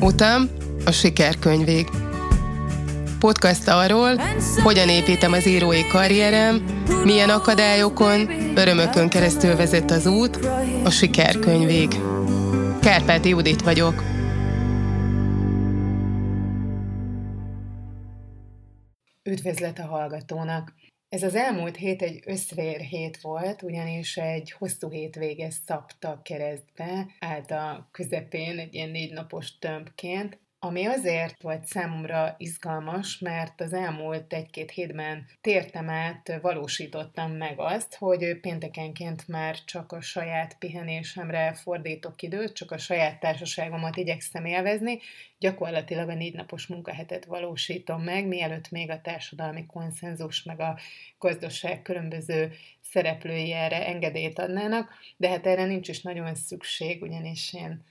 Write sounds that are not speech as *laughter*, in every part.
Utam a sikerkönyvég. Podcast arról, hogyan építem az írói karrierem, milyen akadályokon, örömökön keresztül vezet az út, a sikerkönyvég. Kárpáti Judit vagyok. Üdvözlet a hallgatónak! Ez az elmúlt hét egy összvér hét volt, ugyanis egy hosszú hétvége szabta keresztbe, állt a közepén egy ilyen négy napos tömbként, ami azért volt számomra izgalmas, mert az elmúlt egy-két hétben tértem át, valósítottam meg azt, hogy péntekenként már csak a saját pihenésemre fordítok időt, csak a saját társaságomat igyekszem élvezni, gyakorlatilag a négy napos munkahetet valósítom meg, mielőtt még a társadalmi konszenzus meg a gazdaság különböző szereplői erre engedélyt adnának, de hát erre nincs is nagyon szükség, ugyanis én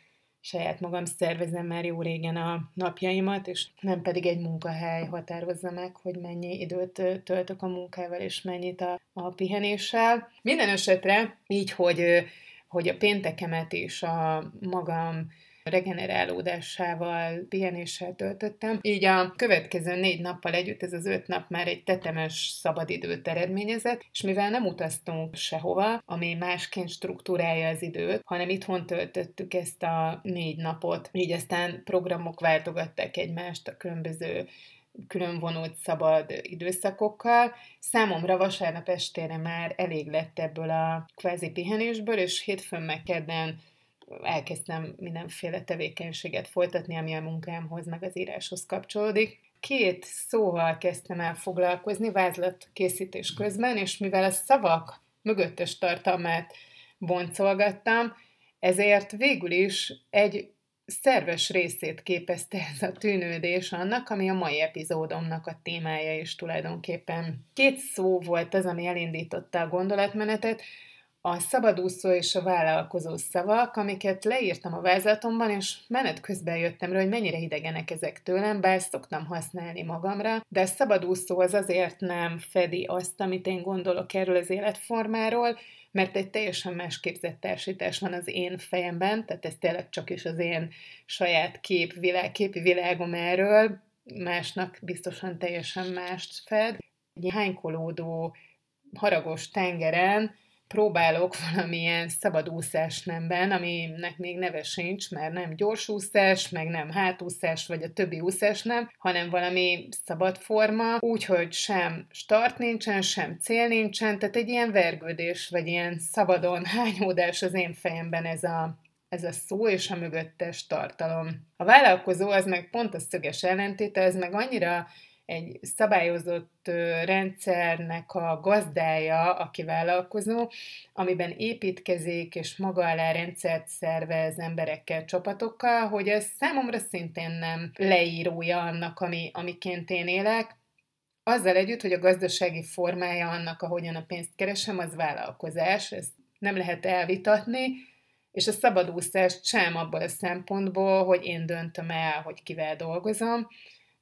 saját magam szervezem már jó régen a napjaimat, és nem pedig egy munkahely határozza meg, hogy mennyi időt töltök a munkával, és mennyit a, a pihenéssel. Minden esetre így, hogy, hogy a péntekemet is a magam regenerálódásával, pihenéssel töltöttem. Így a következő négy nappal együtt ez az öt nap már egy tetemes szabadidőt eredményezett, és mivel nem utaztunk sehova, ami másként struktúrálja az időt, hanem itthon töltöttük ezt a négy napot, így aztán programok váltogatták egymást a különböző külön vonult szabad időszakokkal. Számomra vasárnap estére már elég lett ebből a kvázi pihenésből, és hétfőn meg kedden elkezdtem mindenféle tevékenységet folytatni, ami a munkámhoz, meg az íráshoz kapcsolódik. Két szóval kezdtem el foglalkozni vázlat készítés közben, és mivel a szavak mögöttes tartalmát boncolgattam, ezért végül is egy szerves részét képezte ez a tűnődés annak, ami a mai epizódomnak a témája is tulajdonképpen. Két szó volt az, ami elindította a gondolatmenetet, a szabadúszó és a vállalkozó szavak, amiket leírtam a vázlatomban, és menet közben jöttem rá, hogy mennyire idegenek ezek tőlem, bár szoktam használni magamra, de a szabadúszó az azért nem fedi azt, amit én gondolok erről az életformáról, mert egy teljesen más képzettársítás van az én fejemben, tehát ez tényleg csak is az én saját kép, világ, képi világom erről, másnak biztosan teljesen mást fed. Egy hánykolódó, haragos tengeren próbálok valamilyen szabadúszás nemben, aminek még neve sincs, mert nem gyorsúszás, meg nem hátúszás, vagy a többi úszás nem, hanem valami szabad forma, úgyhogy sem start nincsen, sem cél nincsen, tehát egy ilyen vergődés, vagy ilyen szabadon *laughs* hányódás az én fejemben ez a, ez a szó és a mögöttes tartalom. A vállalkozó az meg pont a szöges ellentéte, ez meg annyira egy szabályozott rendszernek a gazdája, aki vállalkozó, amiben építkezik és maga alá rendszert szervez emberekkel, csapatokkal, hogy ez számomra szintén nem leírója annak, ami, amiként én élek, azzal együtt, hogy a gazdasági formája annak, ahogyan a pénzt keresem, az vállalkozás, ezt nem lehet elvitatni, és a szabadúszást sem abból a szempontból, hogy én döntöm el, hogy kivel dolgozom,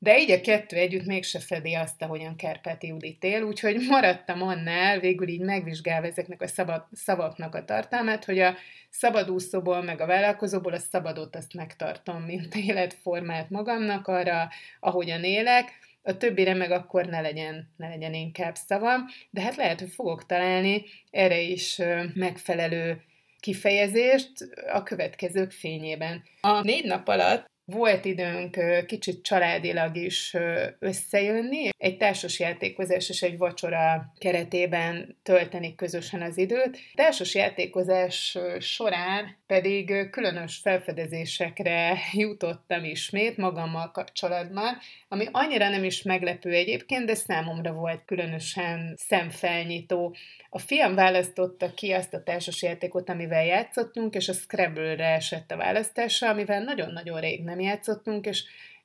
de így a kettő együtt mégse fedi azt, ahogyan Kerpáti Judit él, úgyhogy maradtam annál, végül így megvizsgálva ezeknek a szabad, szavaknak a tartalmát, hogy a szabadúszóból, meg a vállalkozóból a szabadot azt megtartom, mint életformát magamnak arra, ahogyan élek, a többire meg akkor ne legyen, ne legyen inkább szavam, de hát lehet, hogy fogok találni erre is megfelelő kifejezést a következők fényében. A négy nap alatt volt időnk kicsit családilag is összejönni, egy társasjátékozás és egy vacsora keretében tölteni közösen az időt. A társasjátékozás során pedig különös felfedezésekre jutottam ismét magammal kapcsolatban, ami annyira nem is meglepő egyébként, de számomra volt különösen szemfelnyitó. A fiam választotta ki azt a társasjátékot, amivel játszottunk, és a Scrabble-re esett a választása, amivel nagyon-nagyon rég nem játszottunk, és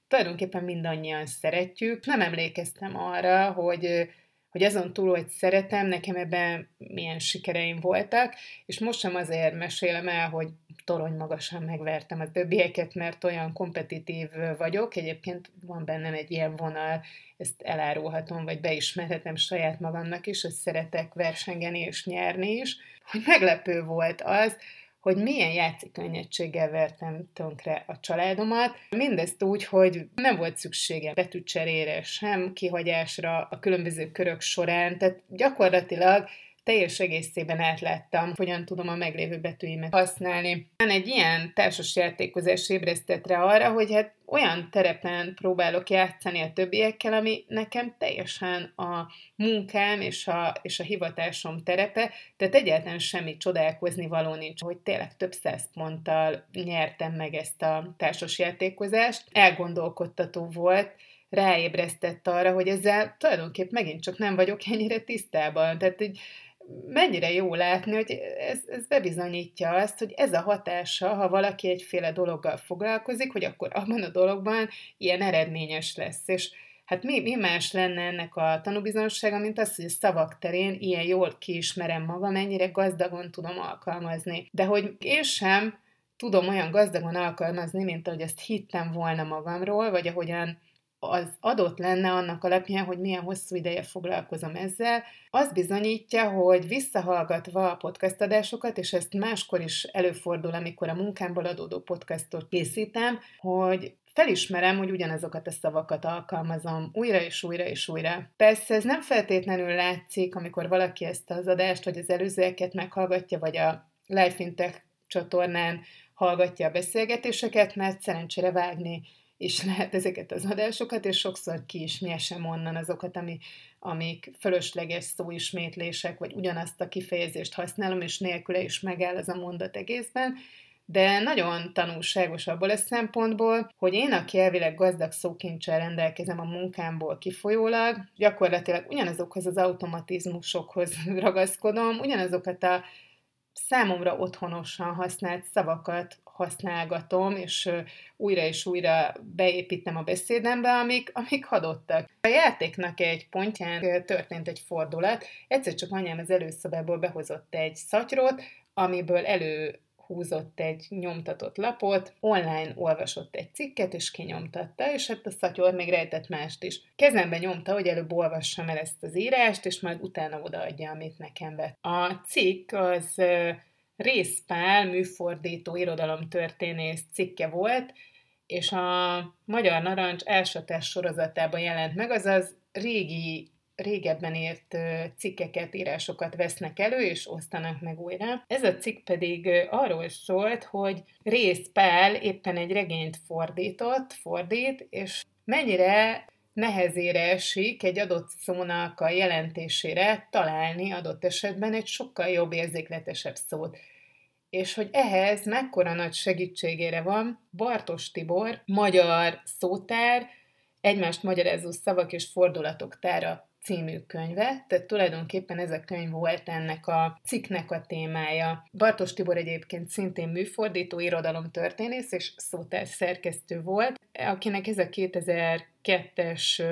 tulajdonképpen mindannyian szeretjük. Nem emlékeztem arra, hogy hogy azon túl, hogy szeretem, nekem ebben milyen sikereim voltak, és most sem azért mesélem el, hogy torony magasan megvertem a többieket, mert olyan kompetitív vagyok, egyébként van bennem egy ilyen vonal, ezt elárulhatom, vagy beismerhetem saját magamnak is, hogy szeretek versengeni és nyerni is, hogy meglepő volt az, hogy milyen játszikönnyedséggel vertem tönkre a családomat. Mindezt úgy, hogy nem volt szükségem betűcserére, sem kihagyásra a különböző körök során, tehát gyakorlatilag teljes egészében átláttam, hogyan tudom a meglévő betűimet használni. Egy ilyen társas játékozás ébresztett rá arra, hogy hát olyan terepen próbálok játszani a többiekkel, ami nekem teljesen a munkám és a, és a hivatásom terepe, tehát egyáltalán semmi csodálkozni való nincs, hogy tényleg több száz ponttal nyertem meg ezt a társasjátékozást. Elgondolkodtató volt, ráébresztett arra, hogy ezzel tulajdonképp megint csak nem vagyok ennyire tisztában. Tehát így mennyire jó látni, hogy ez, ez bebizonyítja azt, hogy ez a hatása, ha valaki egyféle dologgal foglalkozik, hogy akkor abban a dologban ilyen eredményes lesz. És hát mi, mi más lenne ennek a tanúbizonysága, mint az, hogy szavak terén ilyen jól kiismerem magam, mennyire gazdagon tudom alkalmazni. De hogy én sem tudom olyan gazdagon alkalmazni, mint ahogy ezt hittem volna magamról, vagy ahogyan az adott lenne annak alapján, hogy milyen hosszú ideje foglalkozom ezzel, az bizonyítja, hogy visszahallgatva a podcast adásokat, és ezt máskor is előfordul, amikor a munkámból adódó podcastot készítem, hogy felismerem, hogy ugyanazokat a szavakat alkalmazom újra és újra és újra. Persze ez nem feltétlenül látszik, amikor valaki ezt az adást, vagy az előzőeket meghallgatja, vagy a Life Fintech csatornán hallgatja a beszélgetéseket, mert szerencsére vágni is *laughs* lehet ezeket az adásokat, és sokszor ki is nyesem onnan azokat, ami, amik fölösleges szóismétlések, vagy ugyanazt a kifejezést használom, és nélküle is megáll az a mondat egészben, de nagyon tanulságos abból a szempontból, hogy én, aki elvileg gazdag szókincsel rendelkezem a munkámból kifolyólag, gyakorlatilag ugyanazokhoz az automatizmusokhoz *laughs* ragaszkodom, ugyanazokat a számomra otthonosan használt szavakat használgatom, és újra és újra beépítem a beszédembe, amik, amik hadottak. A játéknak egy pontján történt egy fordulat. Egyszer csak anyám az előszobából behozott egy szatyrot, amiből elő húzott egy nyomtatott lapot, online olvasott egy cikket, és kinyomtatta, és hát a szatyor még rejtett mást is. Kezembe nyomta, hogy előbb olvassam el ezt az írást, és majd utána odaadja, amit nekem vett. A cikk az Részpál műfordító irodalomtörténész cikke volt, és a Magyar Narancs elsatás sorozatában jelent meg, azaz régi régebben írt cikkeket, írásokat vesznek elő, és osztanak meg újra. Ez a cikk pedig arról szólt, hogy Rész Pál éppen egy regényt fordított, fordít, és mennyire nehezére esik egy adott szónak a jelentésére találni adott esetben egy sokkal jobb érzékletesebb szót. És hogy ehhez mekkora nagy segítségére van Bartos Tibor, magyar szótár, egymást magyarázó szavak és fordulatok tára című könyve, tehát tulajdonképpen ez a könyv volt ennek a cikknek a témája. Bartos Tibor egyébként szintén műfordító, irodalomtörténész és szótár szerkesztő volt, akinek ez a 2002-es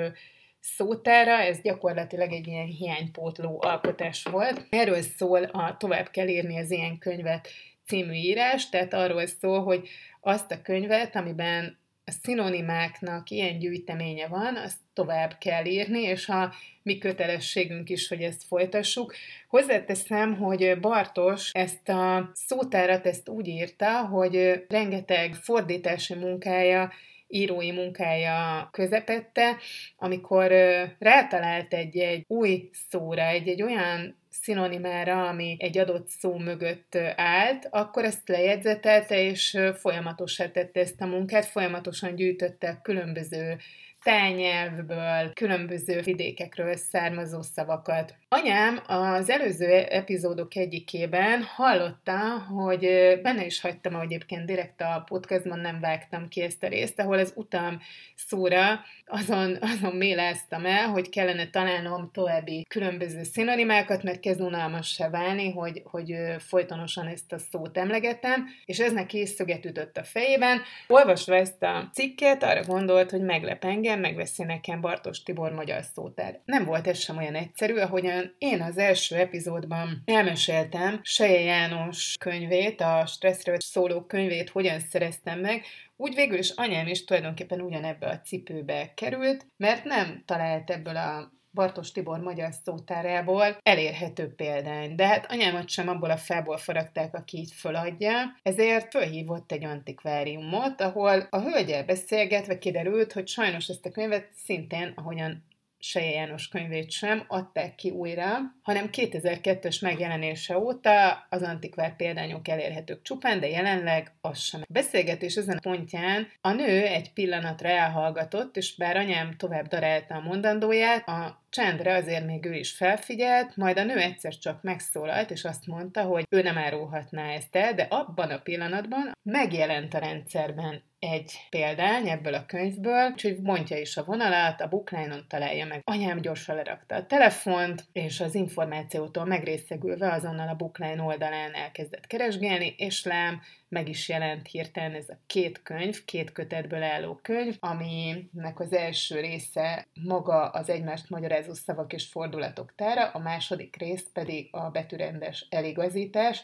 szótára, ez gyakorlatilag egy ilyen hiánypótló alkotás volt. Erről szól a Tovább kell írni az ilyen könyvet című írás, tehát arról szól, hogy azt a könyvet, amiben a szinonimáknak ilyen gyűjteménye van, azt tovább kell írni, és a mi kötelességünk is, hogy ezt folytassuk. Hozzáteszem, hogy Bartos ezt a szótárat ezt úgy írta, hogy rengeteg fordítási munkája írói munkája közepette, amikor rátalált egy-egy új szóra, egy-egy olyan szinonimára, ami egy adott szó mögött állt, akkor ezt lejegyzetelte, és folyamatosan tette ezt a munkát, folyamatosan gyűjtötte különböző tájnyelvből, különböző vidékekről származó szavakat. Anyám az előző epizódok egyikében hallotta, hogy benne is hagytam, ahogy egyébként direkt a podcastban nem vágtam ki ezt a részt, ahol az utam szóra azon, *laughs* azon méláztam el, hogy kellene találnom további különböző szinonimákat, mert kezd unalmassá válni, hogy, hogy folytonosan ezt a szót emlegetem, és ez neki szöget ütött a fejében. Olvasva ezt a cikket, arra gondolt, hogy meglep engem, megveszi nekem Bartos Tibor magyar szótár. Nem volt ez sem olyan egyszerű, ahogyan én az első epizódban elmeséltem Seje János könyvét, a stresszről szóló könyvét hogyan szereztem meg, úgy végül is anyám is tulajdonképpen ugyanebbe a cipőbe került, mert nem talált ebből a Bartos Tibor magyar szótárából elérhető példány. De hát anyámat sem abból a fából faragták, aki így föladja, ezért fölhívott egy antikváriumot, ahol a hölgyel beszélgetve kiderült, hogy sajnos ezt a könyvet szintén, ahogyan Seje János könyvét sem adták ki újra, hanem 2002-es megjelenése óta az antikvár példányok elérhetők csupán, de jelenleg az sem. A beszélgetés ezen a pontján a nő egy pillanatra elhallgatott, és bár anyám tovább darálta a mondandóját, a Csendre azért még ő is felfigyelt, majd a nő egyszer csak megszólalt, és azt mondta, hogy ő nem árulhatná ezt el, de abban a pillanatban megjelent a rendszerben egy példány ebből a könyvből, úgyhogy mondja is a vonalat, a bookline-on találja meg. Anyám gyorsan lerakta a telefont, és az információtól megrészegülve azonnal a bookline oldalán elkezdett keresgélni, és lám meg is jelent hirtelen ez a két könyv, két kötetből álló könyv, aminek az első része maga az egymást magyarázó szavak és fordulatok tára, a második rész pedig a betűrendes eligazítás.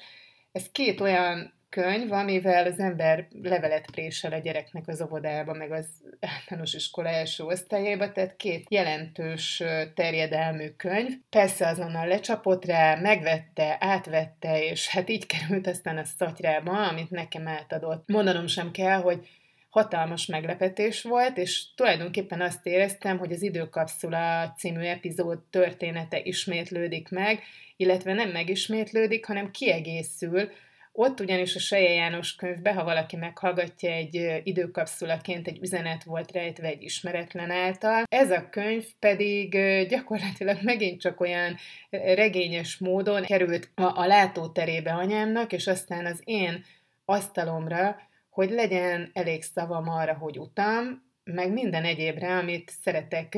Ez két olyan könyv, amivel az ember levelet présel a gyereknek az óvodába, meg az általános iskola első osztályába, tehát két jelentős terjedelmű könyv. Persze azonnal lecsapott rá, megvette, átvette, és hát így került aztán a szatyrába, amit nekem átadott. Mondanom sem kell, hogy hatalmas meglepetés volt, és tulajdonképpen azt éreztem, hogy az Időkapszula című epizód története ismétlődik meg, illetve nem megismétlődik, hanem kiegészül ott ugyanis a Seje János könyvbe, ha valaki meghallgatja egy időkapszulaként, egy üzenet volt rejtve egy ismeretlen által. Ez a könyv pedig gyakorlatilag *laughs* megint csak olyan regényes módon került a, a látóterébe anyámnak, és aztán az én asztalomra, hogy legyen elég szavam arra, hogy utam, meg minden egyébre, amit szeretek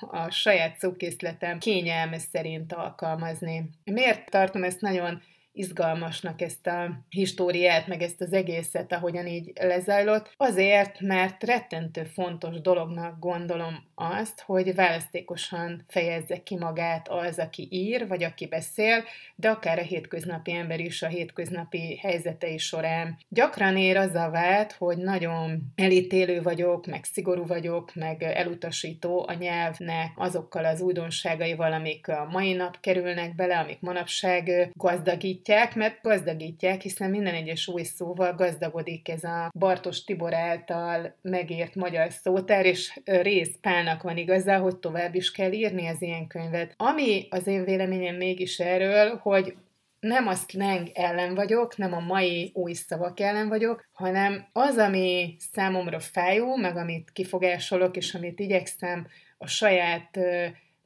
a saját szókészletem kényelme szerint alkalmazni. Miért tartom ezt nagyon izgalmasnak ezt a históriát, meg ezt az egészet, ahogyan így lezajlott, azért, mert rettentő fontos dolognak gondolom azt, hogy választékosan fejezze ki magát az, aki ír, vagy aki beszél, de akár a hétköznapi ember is a hétköznapi helyzetei során. Gyakran ér az a vált, hogy nagyon elítélő vagyok, meg szigorú vagyok, meg elutasító a nyelvnek azokkal az újdonságaival, amik a mai nap kerülnek bele, amik manapság gazdagít gazdagítják, mert gazdagítják, hiszen minden egyes új szóval gazdagodik ez a Bartos Tibor által megért magyar szótár, és rész Pálnak van igaza, hogy tovább is kell írni az ilyen könyvet. Ami az én véleményem mégis erről, hogy nem a slang ellen vagyok, nem a mai új szavak ellen vagyok, hanem az, ami számomra fájó, meg amit kifogásolok, és amit igyekszem a saját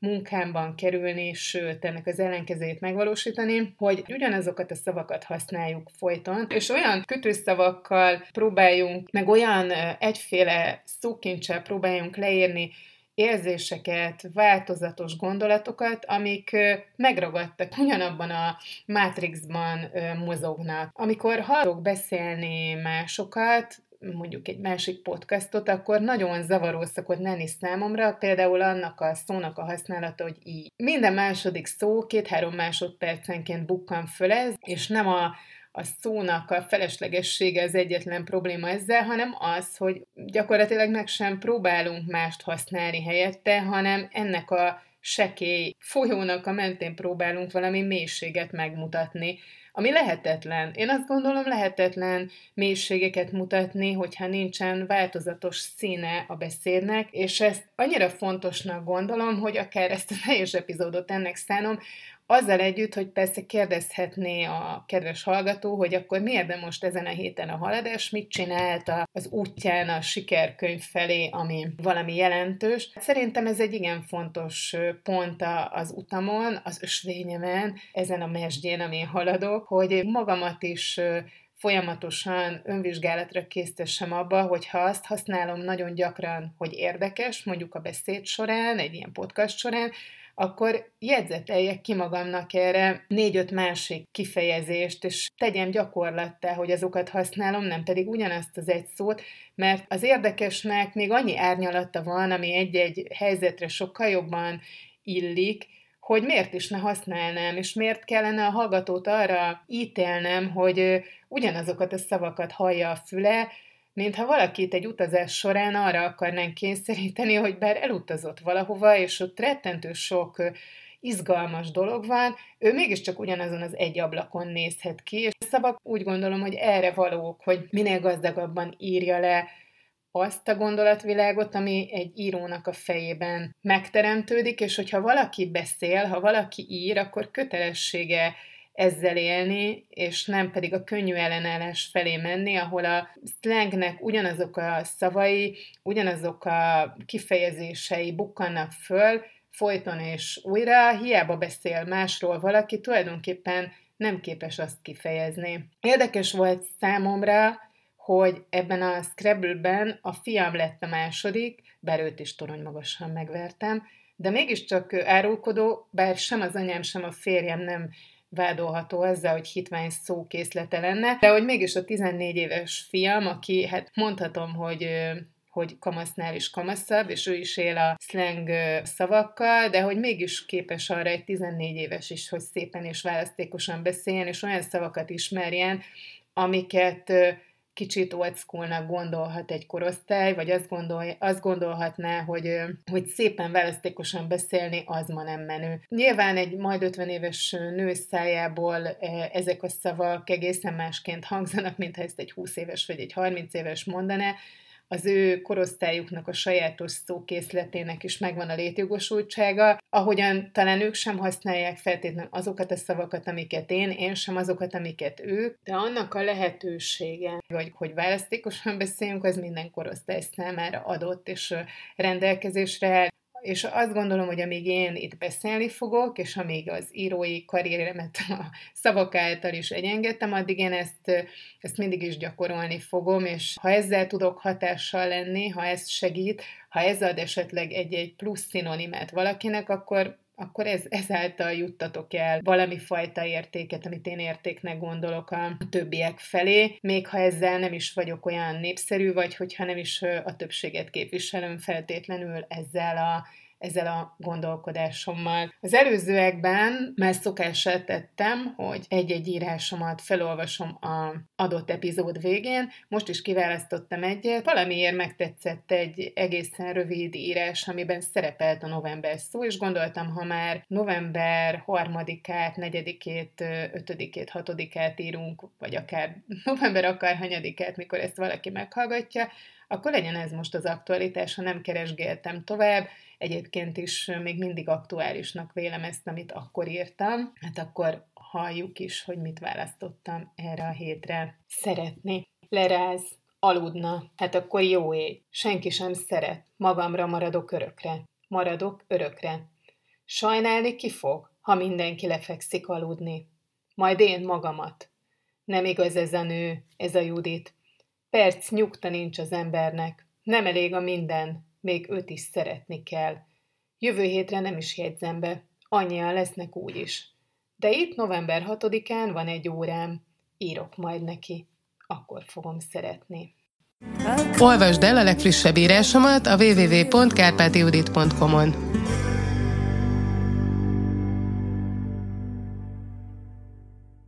munkámban kerülni, sőt, ennek az ellenkezőjét megvalósítani, hogy ugyanazokat a szavakat használjuk folyton, és olyan kötőszavakkal próbáljunk, meg olyan egyféle szókincsel próbáljunk leírni érzéseket, változatos gondolatokat, amik megragadtak, ugyanabban a Matrixban mozognak. Amikor hallok beszélni másokat, mondjuk egy másik podcastot, akkor nagyon zavaró szokott lenni számomra, például annak a szónak a használata, hogy így. Minden második szó két-három másodpercenként bukkan föl ez, és nem a a szónak a feleslegessége az egyetlen probléma ezzel, hanem az, hogy gyakorlatilag meg sem próbálunk mást használni helyette, hanem ennek a sekély folyónak a mentén próbálunk valami mélységet megmutatni ami lehetetlen. Én azt gondolom, lehetetlen mélységeket mutatni, hogyha nincsen változatos színe a beszédnek, és ezt annyira fontosnak gondolom, hogy akár ezt a teljes epizódot ennek szánom, azzal együtt, hogy persze kérdezhetné a kedves hallgató, hogy akkor miért de most ezen a héten a haladás, mit csinált az útján a sikerkönyv felé, ami valami jelentős. Szerintem ez egy igen fontos pont az utamon, az ösvényemen, ezen a mesdjén, amin haladok, hogy magamat is folyamatosan önvizsgálatra késztessem abba, hogyha azt használom nagyon gyakran, hogy érdekes, mondjuk a beszéd során, egy ilyen podcast során, akkor jegyzeteljek ki magamnak erre négy-öt másik kifejezést, és tegyem gyakorlattá, hogy azokat használom, nem pedig ugyanazt az egy szót, mert az érdekesnek még annyi árnyalata van, ami egy-egy helyzetre sokkal jobban illik, hogy miért is ne használnám, és miért kellene a hallgatót arra ítélnem, hogy ugyanazokat a szavakat hallja a füle, mintha valakit egy utazás során arra akarnánk kényszeríteni, hogy bár elutazott valahova, és ott rettentő sok izgalmas dolog van, ő mégiscsak ugyanazon az egy ablakon nézhet ki, és szavak úgy gondolom, hogy erre valók, hogy minél gazdagabban írja le azt a gondolatvilágot, ami egy írónak a fejében megteremtődik, és hogyha valaki beszél, ha valaki ír, akkor kötelessége ezzel élni, és nem pedig a könnyű ellenállás felé menni, ahol a slangnek ugyanazok a szavai, ugyanazok a kifejezései bukkannak föl, folyton és újra, hiába beszél másról valaki, tulajdonképpen nem képes azt kifejezni. Érdekes volt számomra, hogy ebben a Scrabble-ben a fiam lett a második, bár őt is torony magasan megvertem, de mégiscsak árulkodó, bár sem az anyám, sem a férjem nem vádolható ezzel, hogy hitvány szókészlete lenne, de hogy mégis a 14 éves fiam, aki hát mondhatom, hogy hogy kamasznál is kamaszabb, és ő is él a slang szavakkal, de hogy mégis képes arra egy 14 éves is, hogy szépen és választékosan beszéljen, és olyan szavakat ismerjen, amiket kicsit old schoolnak gondolhat egy korosztály, vagy azt, gondol, azt gondolhatná, hogy, hogy szépen választékosan beszélni, az ma nem menő. Nyilván egy majd 50 éves nő szájából ezek a szavak egészen másként hangzanak, mint ha ezt egy 20 éves vagy egy 30 éves mondaná, az ő korosztályuknak a sajátos szókészletének is megvan a létjogosultsága, ahogyan talán ők sem használják feltétlenül azokat a szavakat, amiket én, én sem azokat, amiket ők, de annak a lehetősége, vagy hogy választékosan beszéljünk, az minden korosztály számára adott és rendelkezésre és azt gondolom, hogy amíg én itt beszélni fogok, és amíg az írói karrieremet a szavak által is egyengedtem, addig én ezt, ezt mindig is gyakorolni fogom, és ha ezzel tudok hatással lenni, ha ez segít, ha ez ad esetleg egy-egy plusz szinonimát valakinek, akkor akkor ez, ezáltal juttatok el valami fajta értéket, amit én értéknek gondolok a többiek felé, még ha ezzel nem is vagyok olyan népszerű, vagy hogyha nem is a többséget képviselem feltétlenül ezzel a ezzel a gondolkodásommal. Az előzőekben már szokását tettem, hogy egy-egy írásomat felolvasom a adott epizód végén, most is kiválasztottam egyet. Valamiért megtetszett egy egészen rövid írás, amiben szerepelt a november szó, és gondoltam, ha már november harmadikát, negyedikét, ötödikét, hatodikát írunk, vagy akár *laughs* november akár hanyadikát, mikor ezt valaki meghallgatja, akkor legyen ez most az aktualitás, ha nem keresgéltem tovább, egyébként is még mindig aktuálisnak vélem ezt, amit akkor írtam, hát akkor halljuk is, hogy mit választottam erre a hétre. Szeretni. Leráz. Aludna. Hát akkor jó éj. Senki sem szeret. Magamra maradok örökre. Maradok örökre. Sajnálni ki fog, ha mindenki lefekszik aludni. Majd én magamat. Nem igaz ez a nő, ez a Judit. Perc nyugta nincs az embernek. Nem elég a minden, még őt is szeretni kell. Jövő hétre nem is jegyzem be, annyian lesznek úgy is. De itt november 6-án van egy órám, írok majd neki, akkor fogom szeretni. Olvasd el a legfrissebb írásomat a www.kárpátiudit.com-on.